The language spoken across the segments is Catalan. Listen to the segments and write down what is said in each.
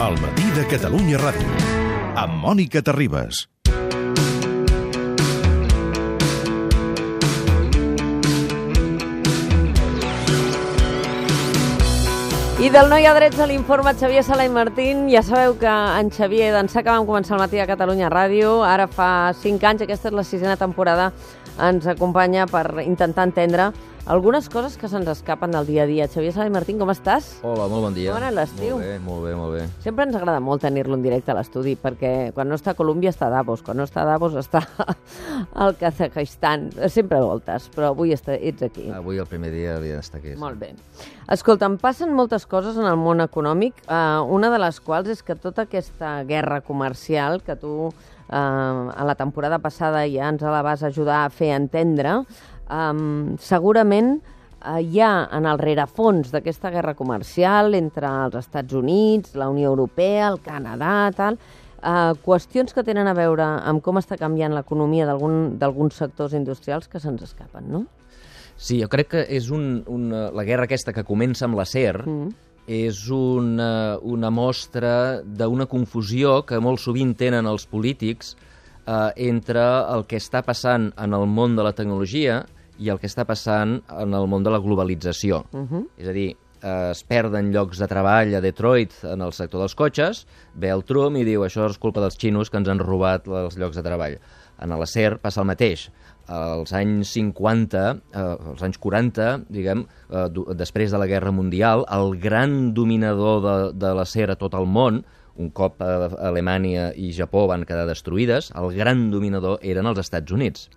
al matí de Catalunya Ràdio, amb Mònica Terribas. I del No hi ha drets a l'informe Xavier Sala i Martín. Ja sabeu que en Xavier d'ençà que vam començar el matí a Catalunya Ràdio, ara fa 5 anys, aquesta és la sisena temporada, ens acompanya per intentar entendre algunes coses que se'ns escapen del dia a dia. Xavier Sala i Martín, com estàs? Hola, molt bon dia. Com ha l'estiu? Molt bé, molt bé, molt bé. Sempre ens agrada molt tenir-lo en directe a l'estudi, perquè quan no està a Colòmbia està a Davos, quan no està a Davos està al Kazakhstan. Sempre voltes, però avui està, ets aquí. Avui el primer dia havia d'estar aquí. sí. Molt bé. Escolta, em passen moltes coses en el món econòmic, eh, una de les quals és que tota aquesta guerra comercial que tu eh, a la temporada passada ja ens la vas ajudar a fer entendre, eh, segurament eh, hi ha en el rerefons d'aquesta guerra comercial entre els Estats Units, la Unió Europea, el Canadà, tal, eh, qüestions que tenen a veure amb com està canviant l'economia d'algun- d'alguns sectors industrials que se'ns escapen, no? Sí, jo crec que és un, una, la guerra aquesta que comença amb l'acer Mm. és una, una mostra d'una confusió que molt sovint tenen els polítics eh, entre el que està passant en el món de la tecnologia i el que està passant en el món de la globalització. Uh -huh. És a dir, eh, es perden llocs de treball a Detroit en el sector dels cotxes, ve el Trump i diu això és culpa dels xinos que ens han robat els llocs de treball. En l'acer passa el mateix. Als anys 50, eh, als anys 40, diguem, eh, després de la Guerra Mundial, el gran dominador de, de l'acer a tot el món, un cop eh, Alemanya i Japó van quedar destruïdes, el gran dominador eren els Estats Units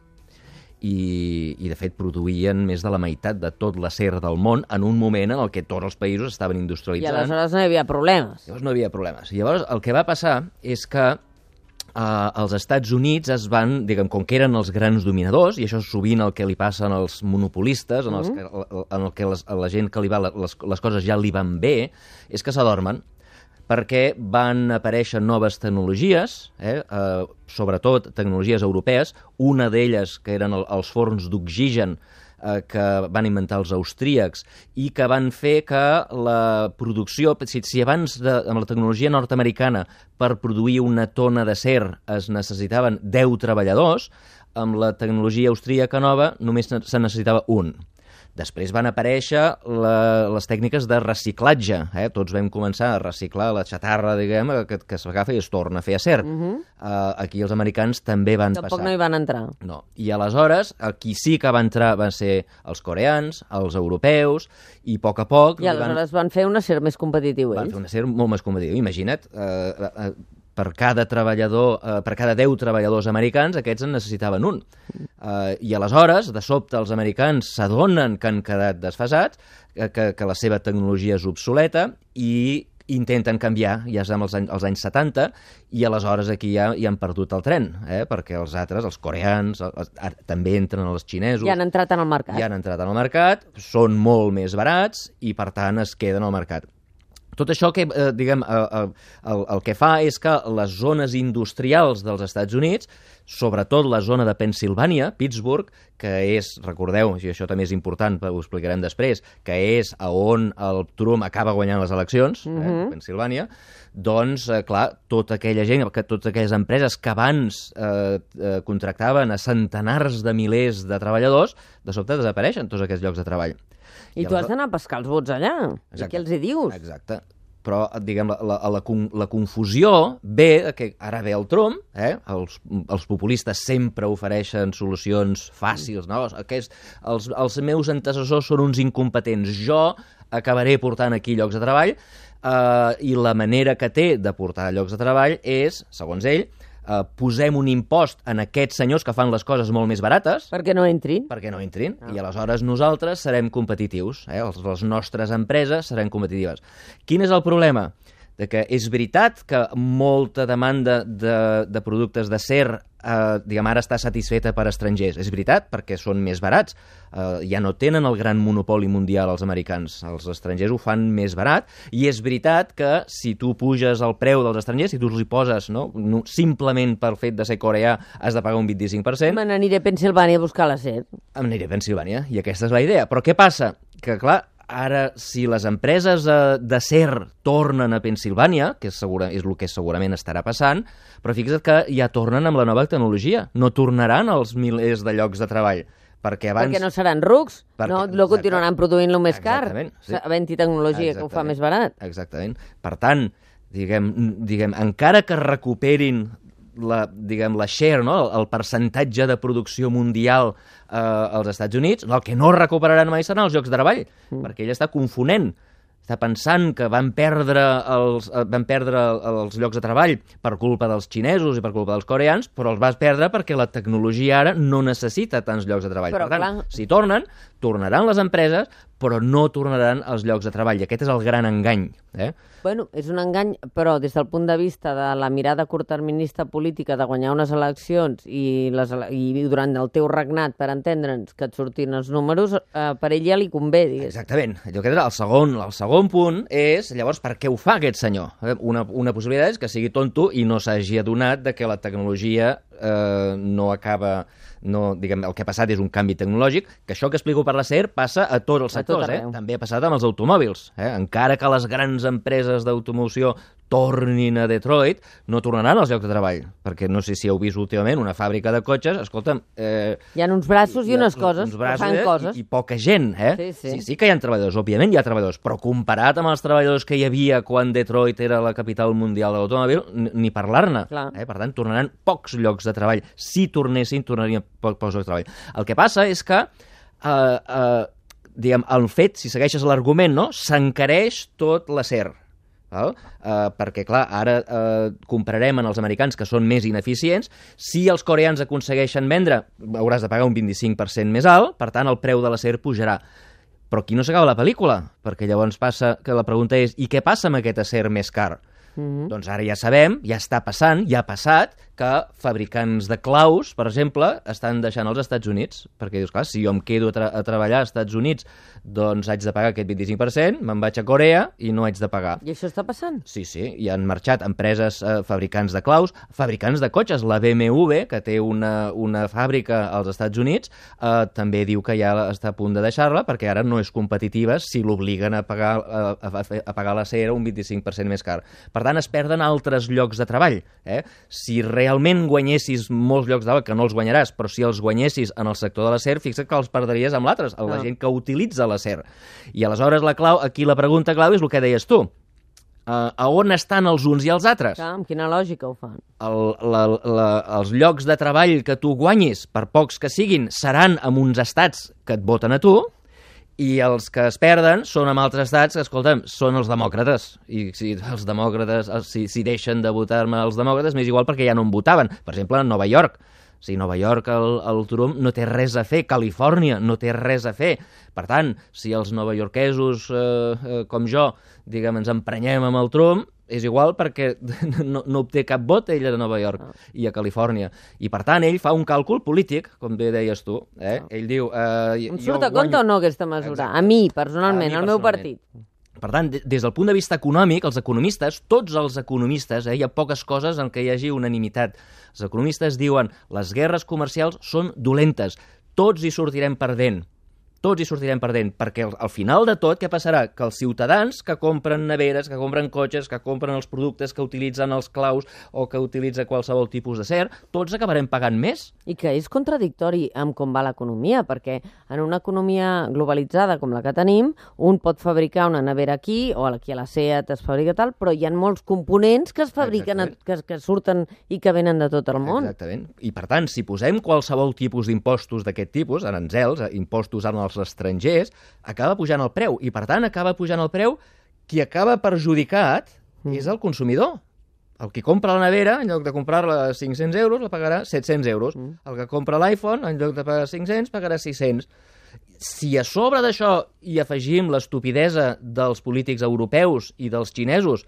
i, i de fet produïen més de la meitat de tot l'acer del món en un moment en el que tots els països estaven I industrialitzant. aleshores no hi havia problemes. Llavors no hi havia problemes. I llavors el que va passar és que eh, els Estats Units es van, diguem, com que eren els grans dominadors, i això és sovint el que li passa als monopolistes, en, els que, en el que les, a la gent que li va les, les coses ja li van bé, és que s'adormen perquè van aparèixer noves tecnologies, eh, eh, sobretot tecnologies europees, una d'elles que eren el, els forns d'oxigen eh, que van inventar els austríacs i que van fer que la producció, si, si abans de, amb la tecnologia nord-americana per produir una tona d'acer es necessitaven 10 treballadors, amb la tecnologia austríaca nova només se necessitava un. Després van aparèixer la, les tècniques de reciclatge. Eh? Tots vam començar a reciclar la xatarra, diguem, que, que s'agafa i es torna a fer acer. Uh -huh. uh, aquí els americans també van Tampoc passar. no hi van entrar. No. I aleshores, qui sí que va entrar van ser els coreans, els europeus, i a poc a poc... I aleshores van fer un acer més competitiu, van ells. fer un acer molt més competitiu. Imagina't, eh, eh, per cada treballador, eh, per cada 10 treballadors americans, aquests en necessitaven un. Eh, I aleshores, de sobte, els americans s'adonen que han quedat desfasats, que, que, que la seva tecnologia és obsoleta i intenten canviar, ja estem als anys, als anys 70, i aleshores aquí ja, ja han perdut el tren, eh? perquè els altres, els coreans, els, ara, també entren els xinesos, Ja han entrat en el mercat. ja han entrat en el mercat, són molt més barats i, per tant, es queden al mercat. Tot això que, eh, diguem, eh, eh, el, el que fa és que les zones industrials dels Estats Units, sobretot la zona de Pensilvània, Pittsburgh, que és, recordeu, i això també és important, ho explicarem després, que és a on el Trump acaba guanyant les eleccions, mm -hmm. eh, Pensilvània, doncs, eh, clar, tota aquella gent, que totes aquelles empreses que abans eh, eh, contractaven a centenars de milers de treballadors, de sobte desapareixen tots aquests llocs de treball. I tu has d'anar a pescar els vots allà. I què els hi dius? Exacte. Però, diguem, la, la, la, la confusió ve que ara ve el Trump, eh? els, els populistes sempre ofereixen solucions fàcils, no? Aquest, els, els meus antecessors són uns incompetents, jo acabaré portant aquí llocs de treball, eh, i la manera que té de portar llocs de treball és, segons ell, eh, posem un impost en aquests senyors que fan les coses molt més barates, Perquè no entrin. perquè no entrin, i aleshores nosaltres serem competitius, eh? Els- les nostres empreses seran competitives. Quin és el problema? De que és veritat que molta demanda de, de productes d'acer eh, diguem, ara està satisfeta per estrangers. És veritat, perquè són més barats. Eh, ja no tenen el gran monopoli mundial els americans. Els estrangers ho fan més barat. I és veritat que si tu puges el preu dels estrangers, si tu els hi poses, no, no, simplement pel fet de ser coreà, has de pagar un 25%, Me n'aniré a Pensilvània a buscar l'acer. em aniré a Pensilvània, i aquesta és la idea. Però què passa? Que, clar, ara, si les empreses eh, d'acer tornen a Pensilvània, que és, segura, és el que segurament estarà passant, però fixa't que ja tornen amb la nova tecnologia. No tornaran els milers de llocs de treball. Perquè abans... Perquè no seran rucs, Perquè- no, no continuaran produint-lo més car, Exactament, sí. havent-hi tecnologia que ho fa Exactament. més barat. Exactament. Per tant, diguem, diguem encara que recuperin la, diguem, la share, no? el, el percentatge de producció mundial eh, als Estats Units, el que no recuperaran mai seran els llocs de treball, mm. perquè ell està confonent està pensant que van perdre, els, eh, van perdre els llocs de treball per culpa dels xinesos i per culpa dels coreans, però els vas perdre perquè la tecnologia ara no necessita tants llocs de treball. Però, per tant, clar- si tornen, tornaran les empreses, però no tornaran els llocs de treball. I aquest és el gran engany. Eh? Bueno, és un engany, però des del punt de vista de la mirada curtterminista política de guanyar unes eleccions i, les, i durant el teu regnat, per entendre'ns, que et surtin els números, eh, per ell ja li convé, digués. Exactament. Allò que era el segon, el segon punt és, llavors, per què ho fa aquest senyor? Una, una possibilitat és que sigui tonto i no s'hagi adonat de que la tecnologia eh, no acaba... No, diguem, el que ha passat és un canvi tecnològic, que això que explico per la SER passa a tots els A tot sectors, eh? també ha passat amb els automòbils. Eh? Encara que les grans empreses d'automoció tornin a Detroit, no tornaran als llocs de treball, perquè no sé si heu vist últimament una fàbrica de cotxes, escolta'm, eh, Hi ha uns braços i, unes coses, uns braços, fan eh, coses. I, I poca gent, eh? Sí, sí. sí, sí que hi ha treballadors, òbviament hi ha treballadors, però comparat amb els treballadors que hi havia quan Detroit era la capital mundial de l'automòbil, ni parlar-ne. Eh? Per tant, tornaran pocs llocs de treball. Si tornessin, tornarien po pocs llocs de treball. El que passa és que eh, eh, diguem, el fet, si segueixes l'argument, no? s'encareix tot l'acer. Val? Uh, perquè, clar, ara uh, comprarem en els americans que són més ineficients. Si els coreans aconsegueixen vendre, hauràs de pagar un 25% més alt, per tant, el preu de l'acer pujarà. Però aquí no s'acaba la pel·lícula, perquè llavors passa que la pregunta és i què passa amb aquest acer més car? Mm -hmm. Doncs ara ja sabem, ja està passant, ja ha passat, que fabricants de claus, per exemple, estan deixant els Estats Units, perquè dius, clar, si jo em quedo a, tra a treballar als Estats Units, doncs haig de pagar aquest 25%, me'n vaig a Corea i no haig de pagar. I això està passant? Sí, sí, hi han marxat empreses eh, fabricants de claus, fabricants de cotxes. La BMW, que té una, una fàbrica als Estats Units, eh, també diu que ja està a punt de deixar-la perquè ara no és competitiva si l'obliguen a pagar, a, a, a- a pagar la cera un 25% més car. Per tant, es perden altres llocs de treball. Eh? Si realment guanyessis molts llocs de treball, que no els guanyaràs, però si els guanyessis en el sector de l'acer, fixa't que els perdries amb l'altres, amb la Ah. gent que utilitza l'acer. I aleshores la clau, aquí la pregunta clau és el que deies tu. Uh, a on estan els uns i els altres? Clar, amb quina lògica ho fan? El, la, la, els llocs de treball que tu guanyis, per pocs que siguin, seran en uns estats que et voten a tu, i els que es perden són amb altres estats que, escolta'm, són els demòcrates. I si els demòcrates, si, si deixen de votar-me els demòcrates, m'és igual perquè ja no em votaven. Per exemple, a Nova York. Sigui, Nova York, el, el Trump no té res a fer, Califòrnia no té res a fer. Per tant, si els novaiorquesos, eh, eh, com jo, diguem, ens emprenyem amb el Trump, és igual perquè no, no obté cap vot ell a Nova York i a Califòrnia. I per tant, ell fa un càlcul polític, com bé deies tu. Eh? Ell diu... Eh, Em jo surt a compte guanyo- o no aquesta mesura? Exacte. A mi, personalment, A mi al meu partit. Per tant, de- des del punt de vista econòmic, els economistes, tots els economistes, eh, hi ha poques coses en què hi hagi unanimitat. Els economistes diuen les guerres comercials són dolentes, tots hi sortirem perdent. Tots hi sortirem perdent, perquè al, al final de tot què passarà? Que els ciutadans que compren neveres, que compren cotxes, que compren els productes que utilitzen els claus o que utilitza qualsevol tipus de ser, tots acabarem pagant més. I que és contradictori amb com va l'economia, perquè en una economia globalitzada com la que tenim, un pot fabricar una nevera aquí, o aquí a la SEAT es fabrica tal, però hi ha molts components que es fabriquen, a, que, que surten i que venen de tot el món. Exactament. I per tant, si posem qualsevol tipus d'impostos d'aquest tipus, aranzels, eh, impostos en els estrangers, acaba pujant el preu. I per tant, acaba pujant el preu, qui acaba perjudicat Mm. és el consumidor. El que compra la nevera, en lloc de comprar-la a 500 euros, la pagarà 700 euros. Mm. El que compra l'iPhone, en lloc de pagar 500, pagarà 600. Si a sobre d'això hi afegim l'estupidesa dels polítics europeus i dels xinesos,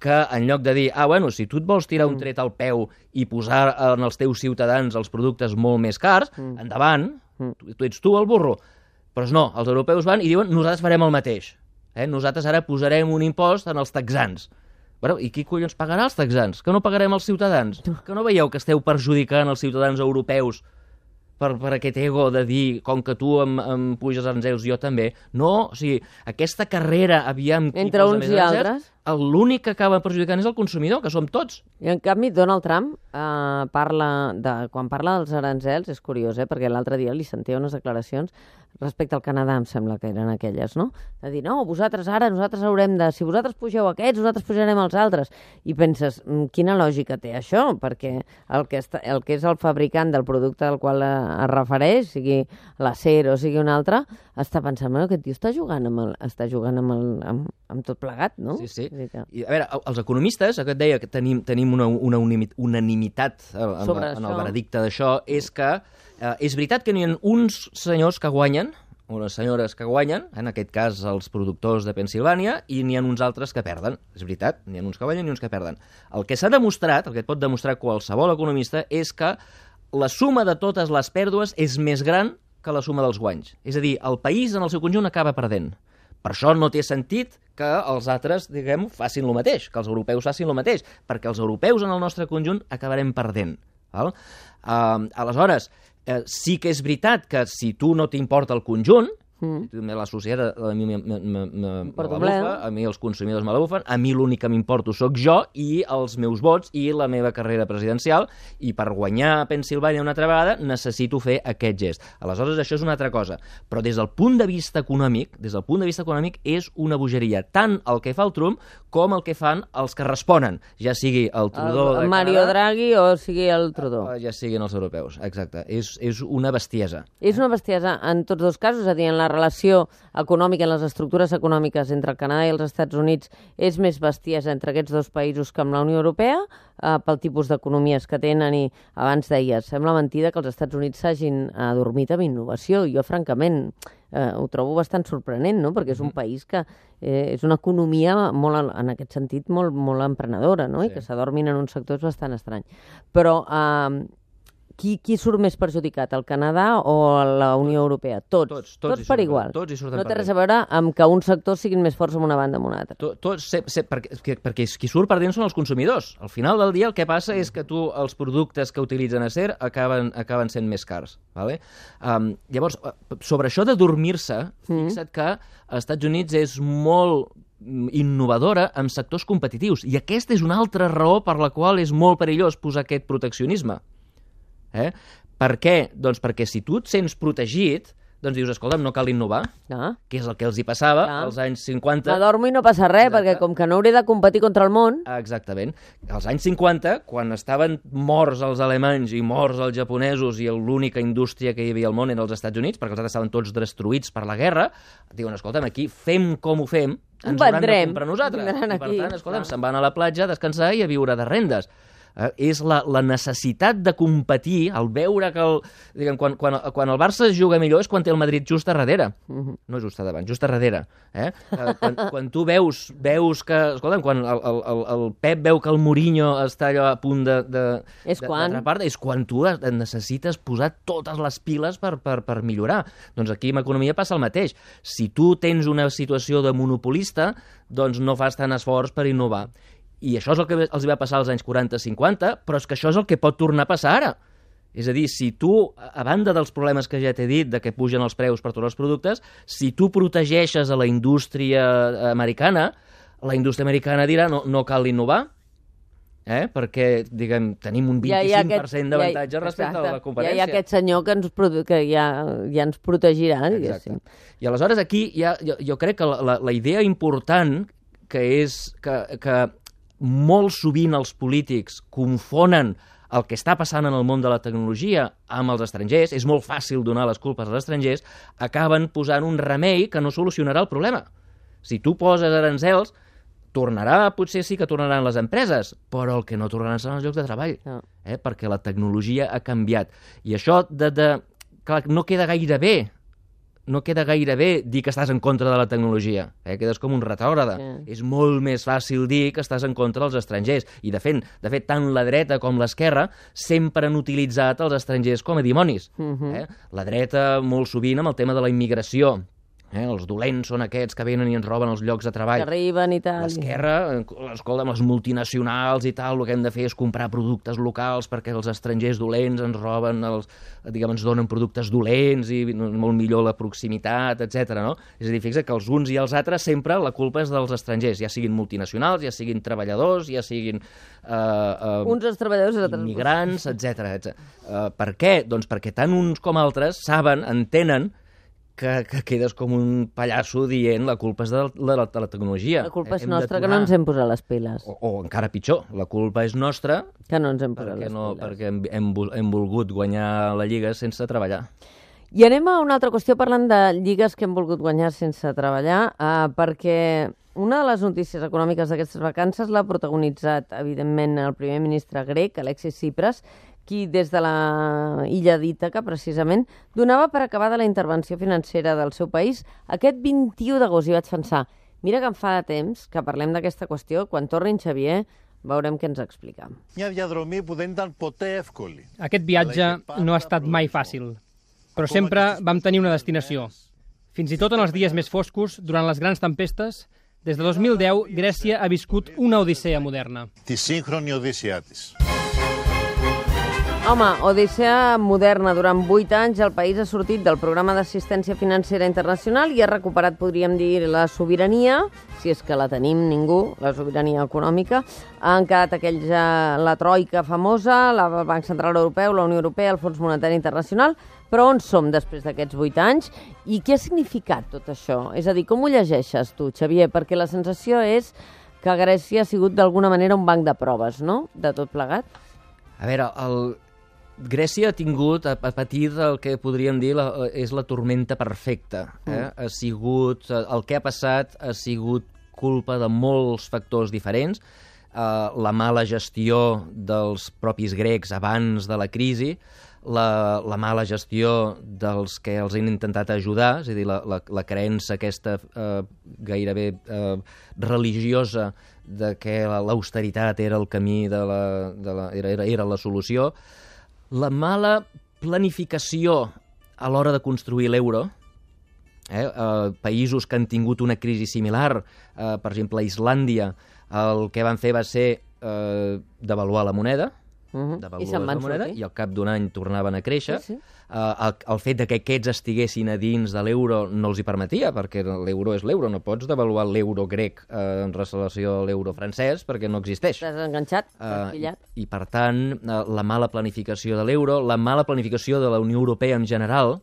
que en lloc de dir, ah, bueno, si tu et vols tirar un tret al peu i posar en els teus ciutadans els productes molt més cars, mm. endavant, Mm. tu, tu ets tu el burro. Però no, els europeus van i diuen, nosaltres farem el mateix. Eh? Nosaltres ara posarem un impost en els texans. Bueno, I qui collons pagarà els texans? Que no pagarem els ciutadans? Que no veieu que esteu perjudicant els ciutadans europeus per, per aquest ego de dir, com que tu em, em puges aranzels, jo també. No, o sigui, aquesta carrera, aviam... Entre uns i altres. L'únic que acaba perjudicant és el consumidor, que som tots. I en canvi, Donald Trump eh, parla de, quan parla dels aranzels, és curiós, eh, perquè l'altre dia li sentia unes declaracions respecte al Canadà, em sembla que eren aquelles, no? De dir, no, vosaltres ara, nosaltres haurem de... Si vosaltres pugeu aquests, nosaltres pujarem els altres. I penses, "Mm, quina lògica té això? Perquè el que, està, el que és el fabricant del producte al qual eh, es refereix, sigui l'acer o sigui un altre, està pensant, bueno, aquest tio està jugant amb, el, està jugant amb, el, amb, amb tot plegat, no? Sí, sí. Que- I, a veure, el- els economistes, aquest deia que tenim, tenim una, una unanimitat en, Sobre en el això. veredicte d'això, és que eh, és veritat que n'hi ha uns senyors que guanyen, unes senyores que guanyen, en aquest cas els productors de Pensilvània, i n'hi ha uns altres que perden. És veritat, n'hi ha uns que guanyen i uns que perden. El que s'ha demostrat, el que et pot demostrar qualsevol economista, és que la suma de totes les pèrdues és més gran que la suma dels guanys. És a dir, el país en el seu conjunt acaba perdent. Per això no té sentit que els altres, diguem, facin el mateix, que els europeus facin el mateix, perquè els europeus en el nostre conjunt acabarem perdent. Val? Uh, aleshores, eh, sí que és veritat que si tu no t'importa el conjunt, Mm. si tu me la societat a mi me, me, me, me, la bufa, a mi els consumidors me la bufen, a mi l'únic que m'importo sóc jo i els meus vots i la meva carrera presidencial, i per guanyar a Pensilvània una altra vegada necessito fer aquest gest. Aleshores, això és una altra cosa. Però des del punt de vista econòmic, des del punt de vista econòmic, és una bogeria, tant el que fa el Trump com el que fan els que responen, ja sigui el Trudeau el de Mario Canadà, Draghi o sigui el Trudeau. o ja siguin els europeus. Exacte. És, és una bestiesa. És una bestiesa en tots dos casos, és a dir, en la relació econòmica, en les estructures econòmiques entre el Canadà i els Estats Units, és més bestiesa entre aquests dos països que amb la Unió Europea, eh, pel tipus d'economies que tenen i abans deies, sembla mentida que els Estats Units s'hagin adormit amb innovació. Jo, francament, eh, ho trobo bastant sorprenent, no? perquè és un país que eh, és una economia molt, en aquest sentit molt, molt emprenedora, no? Sí. i que s'adormin en un sector és bastant estrany. Però eh, qui, qui surt més perjudicat, el Canadà o la Unió Europea? Tots. Tots, tots hi per igual. tots hi surten no té res a veure amb que un sector siguin més forts en una banda o en una altra. To- Tots, se, se, perquè, perquè, perquè qui surt perdent són els consumidors. Al final del dia el que passa és que tu els productes que utilitzen acer acaben, acaben sent més cars. Vale? Um, llavors, eh, sobre això de dormir-se, fixa't que als Estats Units és molt mm, innovadora en sectors competitius i aquesta és una altra raó per la qual és molt perillós posar aquest proteccionisme. Eh? Per què? Doncs perquè si tu et sents protegit, doncs dius, escolta'm, no cal innovar, Ah. que és el que els hi passava Clar. als anys 50. M'adormo i no passa res, Exacte. perquè com que no hauré de competir contra el món... Exactament. Als anys 50, quan estaven morts els alemanys i morts els japonesos i l'única indústria que hi havia al món era els Estats Units, perquè els altres estaven tots destruïts per la guerra, diuen, escolta'm, aquí fem com ho fem, ens hauran de vendrem. comprar nosaltres. Vindran I per aquí, tant, escolta'm, se'n van a la platja a descansar i a viure de rendes. Eh, és la, la necessitat de competir, el veure que el, diguem, quan, quan, quan el Barça juga millor és quan té el Madrid just a darrere. Mhm. No just a davant, just a darrere. Eh? Eh, quan, quan tu veus, veus que... Escolta'm, quan el, el, el, el Pep veu que el Mourinho està allò a punt de... de És de- quan? d'atrapar-te, és quan tu necessites posar totes les piles per, per, per millorar. Doncs aquí amb economia passa el mateix. Si tu tens una situació de monopolista, doncs no fas tant esforç per innovar. I això és el que els va passar als anys 40-50, però és que això és el que pot tornar a passar ara. És a dir, si tu, a banda dels problemes que ja t'he dit, de que pugen els preus per tots els productes, si tu protegeixes a la indústria americana, la indústria americana dirà no, no cal innovar, eh? perquè diguem, tenim un 25% d'avantatge respecte exacte, a la competència. Ja hi ha aquest senyor que, ens, que ja, ja ens protegirà, diguéssim. Exacte. I aleshores aquí ja, jo, jo crec que la, la, la idea important que és que, que molt sovint els polítics confonen el que està passant en el món de la tecnologia amb els estrangers, és molt fàcil donar les culpes als estrangers, acaben posant un remei que no solucionarà el problema. Si tu poses aranzels, tornarà, potser sí que tornaran les empreses, però el que no tornaran seran els llocs de treball, No. eh? perquè la tecnologia ha canviat. I això de, de... Clar, no queda gaire bé no queda gaire bé dir que estàs en contra de la tecnologia, eh? quedes com un retògrada. Sí. És molt més fàcil dir que estàs en contra dels estrangers. I, de fet, de fet tant la dreta com l'esquerra sempre han utilitzat els estrangers com a dimonis. Mhm. eh? La dreta, molt sovint, amb el tema de la immigració, Eh? Els dolents són aquests que venen i ens roben els llocs de treball. Que arriben i tal. L'esquerra, escolta, amb les multinacionals i tal, el que hem de fer és comprar productes locals perquè els estrangers dolents ens roben, els, diguem, ens donen productes dolents i molt millor la proximitat, etc. no? És a dir, fixa que els uns i els altres sempre la culpa és dels estrangers, ja siguin multinacionals, ja siguin treballadors, ja siguin... Eh, eh, Uns els treballadors i altres... immigrants, etc. Uh, per què? Doncs perquè tant uns com altres saben, entenen que, que quedes com un pallasso dient la culpa és de la, de la tecnologia. La culpa és Hem nostra, que no ens hem posat les piles. O, o encara pitjor, la culpa és nostra Que no ens hem posat les no, piles. perquè hem, hem, hem volgut guanyar la Lliga sense treballar. I anem a una altra qüestió parlant de lligues que hem volgut guanyar sense treballar, eh, perquè una de les notícies econòmiques d'aquestes vacances l'ha protagonitzat, evidentment, el primer ministre grec, Alexis Tsipras, qui des de la illa d'Ítaca, precisament, donava per acabada la intervenció financera del seu país aquest 21 d'agost. I vaig pensar, mira que em fa de temps que parlem d'aquesta qüestió, quan torni en Xavier veurem què ens explica. Μια διαδρομή που δεν ήταν ποτέ εύκολη. Aquest viatge no ha estat mai fàcil, però sempre vam tenir una destinació. Fins i tot en els dies més foscos, durant les grans tempestes, des de 2010, Grècia ha viscut una odissea moderna. Τη σύγχρονη Οδύσσιά της. Home, Odissea moderna. Durant vuit anys el país ha sortit del programa d'assistència financera internacional i ha recuperat, podríem dir, la sobirania, si és que la tenim ningú, la sobirania econòmica. Han quedat aquells, la troika famosa, la Banc Central Europeu, la Unió Europea, el Fons Monetari Internacional, però on som després d'aquests vuit anys i què ha significat tot això? És a dir, com ho llegeixes tu, Xavier? Perquè la sensació és que Grècia ha sigut d'alguna manera un banc de proves, no?, de tot plegat. A veure, el... Grècia ha tingut, ha, patit el que podríem dir la, és la tormenta perfecta. Eh? Mm. Ha sigut, el que ha passat ha sigut culpa de molts factors diferents. Uh, la mala gestió dels propis grecs abans de la crisi, la, la mala gestió dels que els han intentat ajudar, és a dir, la, la, la creença aquesta eh, gairebé eh, religiosa de que la- l'austeritat era el camí, de la, de la, era, era, era la solució, la mala planificació a l'hora de construir l'euro, eh, eh, països que han tingut una crisi similar, eh, per exemple, Islàndia, el que van fer va ser eh, devaluar la moneda, Uh se'n la van moneda, sortir. i al cap d'un any tornaven a créixer. Sí, sí. Eh, el, el fet de que aquests estiguessin a dins de l'euro no els hi permetia, perquè l'euro és l'euro, no pots devaluar l'euro grec eh, en relació a l'euro francès, perquè no existeix. T'has enganxat, pillat. i, I, per tant, eh, la mala planificació de l'euro, la mala planificació de la Unió Europea en general,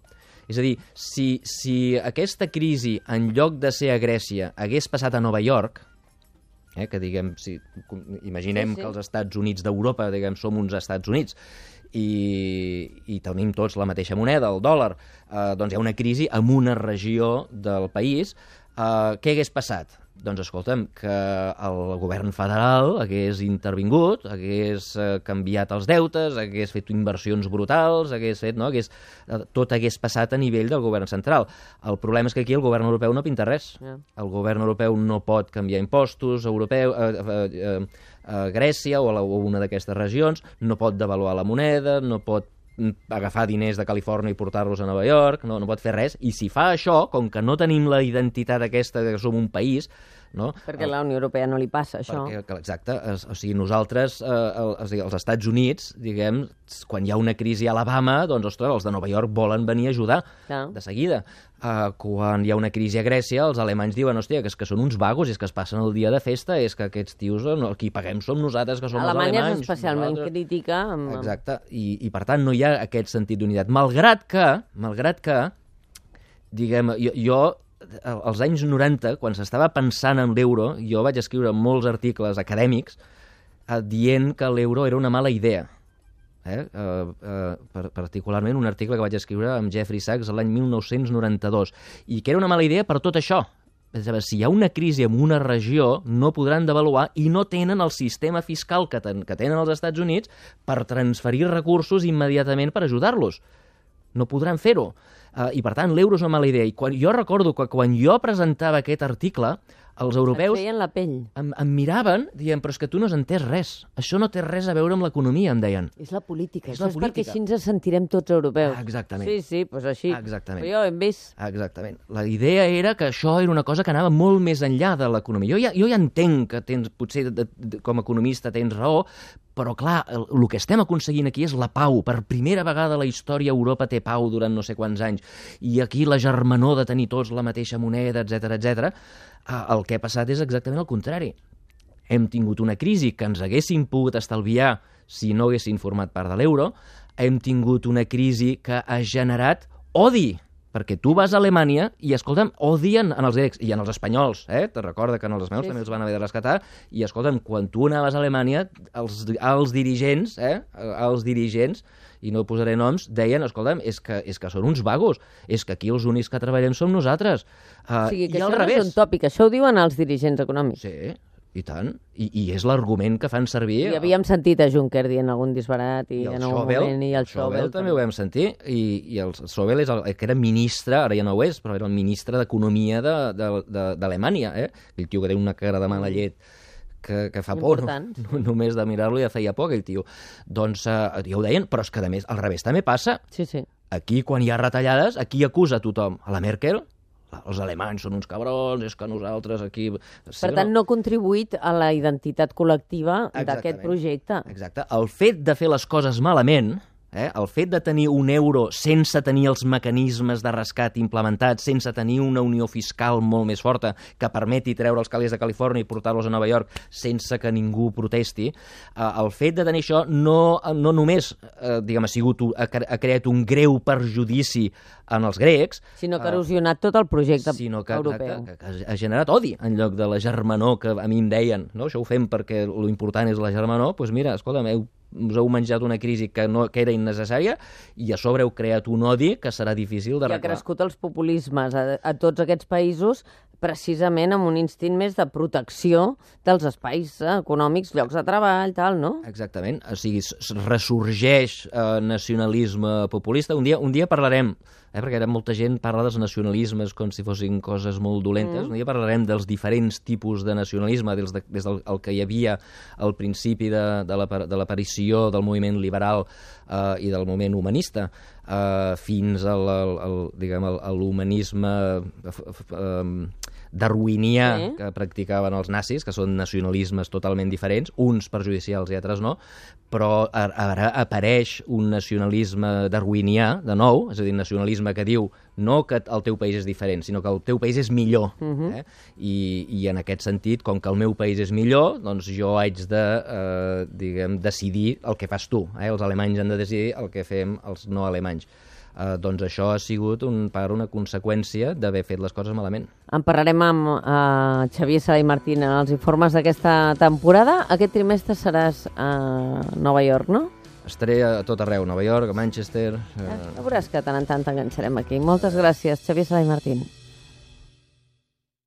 és a dir, si, si aquesta crisi, en lloc de ser a Grècia, hagués passat a Nova York, eh, que diguem, si, imaginem Sí, sí. que els Estats Units d'Europa, diguem, som uns Estats Units, i, i tenim tots la mateixa moneda, el dòlar, eh, doncs hi ha una crisi en una regió del país, eh, què hagués passat? Doncs escolta'm, que el govern federal hagués intervingut, hagués eh, canviat els deutes, hagués fet inversions brutals, hagués fet, no? hagués, eh, tot hagués passat a nivell del govern central. El problema és que aquí el govern europeu no pinta res. Ja. El govern europeu no pot canviar impostos, europeu, eh, eh, eh, eh, Grècia o, a la, o una d'aquestes regions, no pot devaluar la moneda, no pot agafar diners de Califòrnia i portar-los a Nova York, no, no pot fer res, i si fa això, com que no tenim la identitat aquesta que som un país, no? Perquè a la Unió Europea no li passa això. Perquè, exacte, es, o sigui, nosaltres, eh, el, o sigui, els Estats Units, diguem, quan hi ha una crisi a Alabama, doncs, ostres, els de Nova York volen venir a ajudar Clar. de seguida. Uh, quan hi ha una crisi a Grècia, els alemanys diuen, hòstia, que és que són uns vagos, i és que es passen el dia de festa, és que aquests tios, no, qui paguem som nosaltres, que som Alemanya els alemanys. és especialment nosaltres... crítica. Amb... Exacte, I, i per tant no hi ha aquest sentit d'unitat. Malgrat que, malgrat que, diguem, jo, jo als anys 90, quan s'estava pensant en l'euro, jo vaig escriure molts articles acadèmics eh, dient que l'euro era una mala idea. Eh? Uh, per, particularment un article que vaig escriure amb Jeffrey Sachs l'any 1992, i que era una mala idea per tot això. És a dir, si hi ha una crisi en una regió, no podran devaluar i no tenen el sistema fiscal que, ten, que tenen els Estats Units per transferir recursos immediatament per ajudar-los. No podran fer-ho. Uh, I, per tant, l'euro és una mala idea. I quan, jo recordo que quan jo presentava aquest article, els Et europeus feien la pell. em, em miraven, dient, però és que tu no has entès res. Això no té res a veure amb l'economia, em deien. És la política. És Això la és perquè política. així ens sentirem tots europeus. Ah, exactament. Sí, sí, doncs així. Exactament. Però jo hem vist... Exactament. La idea era que això era una cosa que anava molt més enllà de l'economia. Jo ja, jo ja entenc que tens, potser de, de, com a economista tens raó, però clar, el, el que estem aconseguint aquí és la pau. Per primera vegada a la història Europa té pau durant no sé quants anys. I aquí la germanor de tenir tots la mateixa moneda, etc etc. el que ha passat és exactament el contrari. Hem tingut una crisi que ens haguéssim pogut estalviar si no haguessin format part de l'euro. Hem tingut una crisi que ha generat odi perquè tu vas a Alemanya i, escolta'm, odien en els grecs i en els espanyols, eh? Te recorda que en els espanyols Sí, també els van haver de rescatar, i, escolta'm, quan tu anaves a Alemanya, els, els dirigents, eh? Els dirigents, i no posaré noms, deien, escolta'm, és que, és que són uns vagos, és que aquí els únics que treballem som nosaltres. Uh, O sigui, que I això al no revés. és un tòpic, això ho diuen els dirigents econòmics. Sí, i tant. I, i és l'argument que fan servir. I havíem sentit a Juncker dient algun disbarat i, I el en algun Schäuble, moment, i el Schäuble Schäuble també ho vam sentir, i, i el Schäuble és el, que era ministre, ara ja no ho és, però era el ministre d'Economia d'Alemanya, de, de, d'Alemanya, eh? Aquell tio que té una cara de mala llet que, que fa por, no? Important. no, només de mirar-lo ja feia por, aquell tio. Doncs eh, ja ho deien, però és que a més, al revés també passa. Sí, sí. Aquí, quan hi ha retallades, aquí acusa tothom. A la Merkel, els alemanys són uns cabrons, és que nosaltres aquí... Sí, Per tant, no ha contribuït a la identitat col·lectiva d'aquest projecte. Exacte. El fet de fer les coses malament, eh, el fet de tenir un euro sense tenir els mecanismes de rescat implementats, sense tenir una unió fiscal molt més forta que permeti treure els calés de Califòrnia i portar-los a Nova York sense que ningú protesti, eh, el fet de tenir això no, no només eh, diguem, ha, sigut, ha, cre- ha creat un greu perjudici en els grecs, Sinó que ha eh, erosionat tot el projecte sinó que, europeu. que, que, que ha generat odi en lloc de la germanor que a mi em deien, no? això ho fem perquè lo important és la germanor, doncs mira, escolta'm, heu, us heu menjat una crisi que, no, que era innecessària i a sobre heu creat un odi que serà difícil I de ha arreglar. crescut els populismes a, a tots aquests països precisament amb un instint més de protecció dels espais econòmics, llocs de treball, tal, no? Exactament, o sigui, ressorgeix eh, nacionalisme populista. Un dia, un dia parlarem, eh, perquè ara molta gent parla dels nacionalismes com si fossin coses molt dolentes, mm. un dia parlarem dels diferents tipus de nacionalisme, des, de, des del el que hi havia al principi de, de l'apa- de l'aparició del moviment liberal eh, i del moviment humanista, eh, fins al, al, al, diguem, a l'humanisme eh, eh, darwinià Sí. que practicaven els nazis, que són nacionalismes totalment diferents, uns perjudicials i altres no, però ar- ara apareix un nacionalisme darwinià, de nou, és a dir, nacionalisme que diu no que el teu país és diferent, sinó que el teu país és millor. Uh -huh. eh? I, I en aquest sentit, com que el meu país és millor, doncs jo haig de, eh, diguem, decidir el que fas tu. Eh? Els alemanys han de decidir el que fem els no alemanys. Eh, doncs això ha sigut un, per una conseqüència d'haver fet les coses malament. En parlarem amb uh, Xavier Sala i Martín en els informes d'aquesta temporada. Aquest trimestre seràs a Nova York, no? Estaré a tot arreu, Nova York, a Manchester... Eh... Ja veuràs que tant en tant t'enganxarem aquí. Moltes gràcies, Xavier Sala i Martín.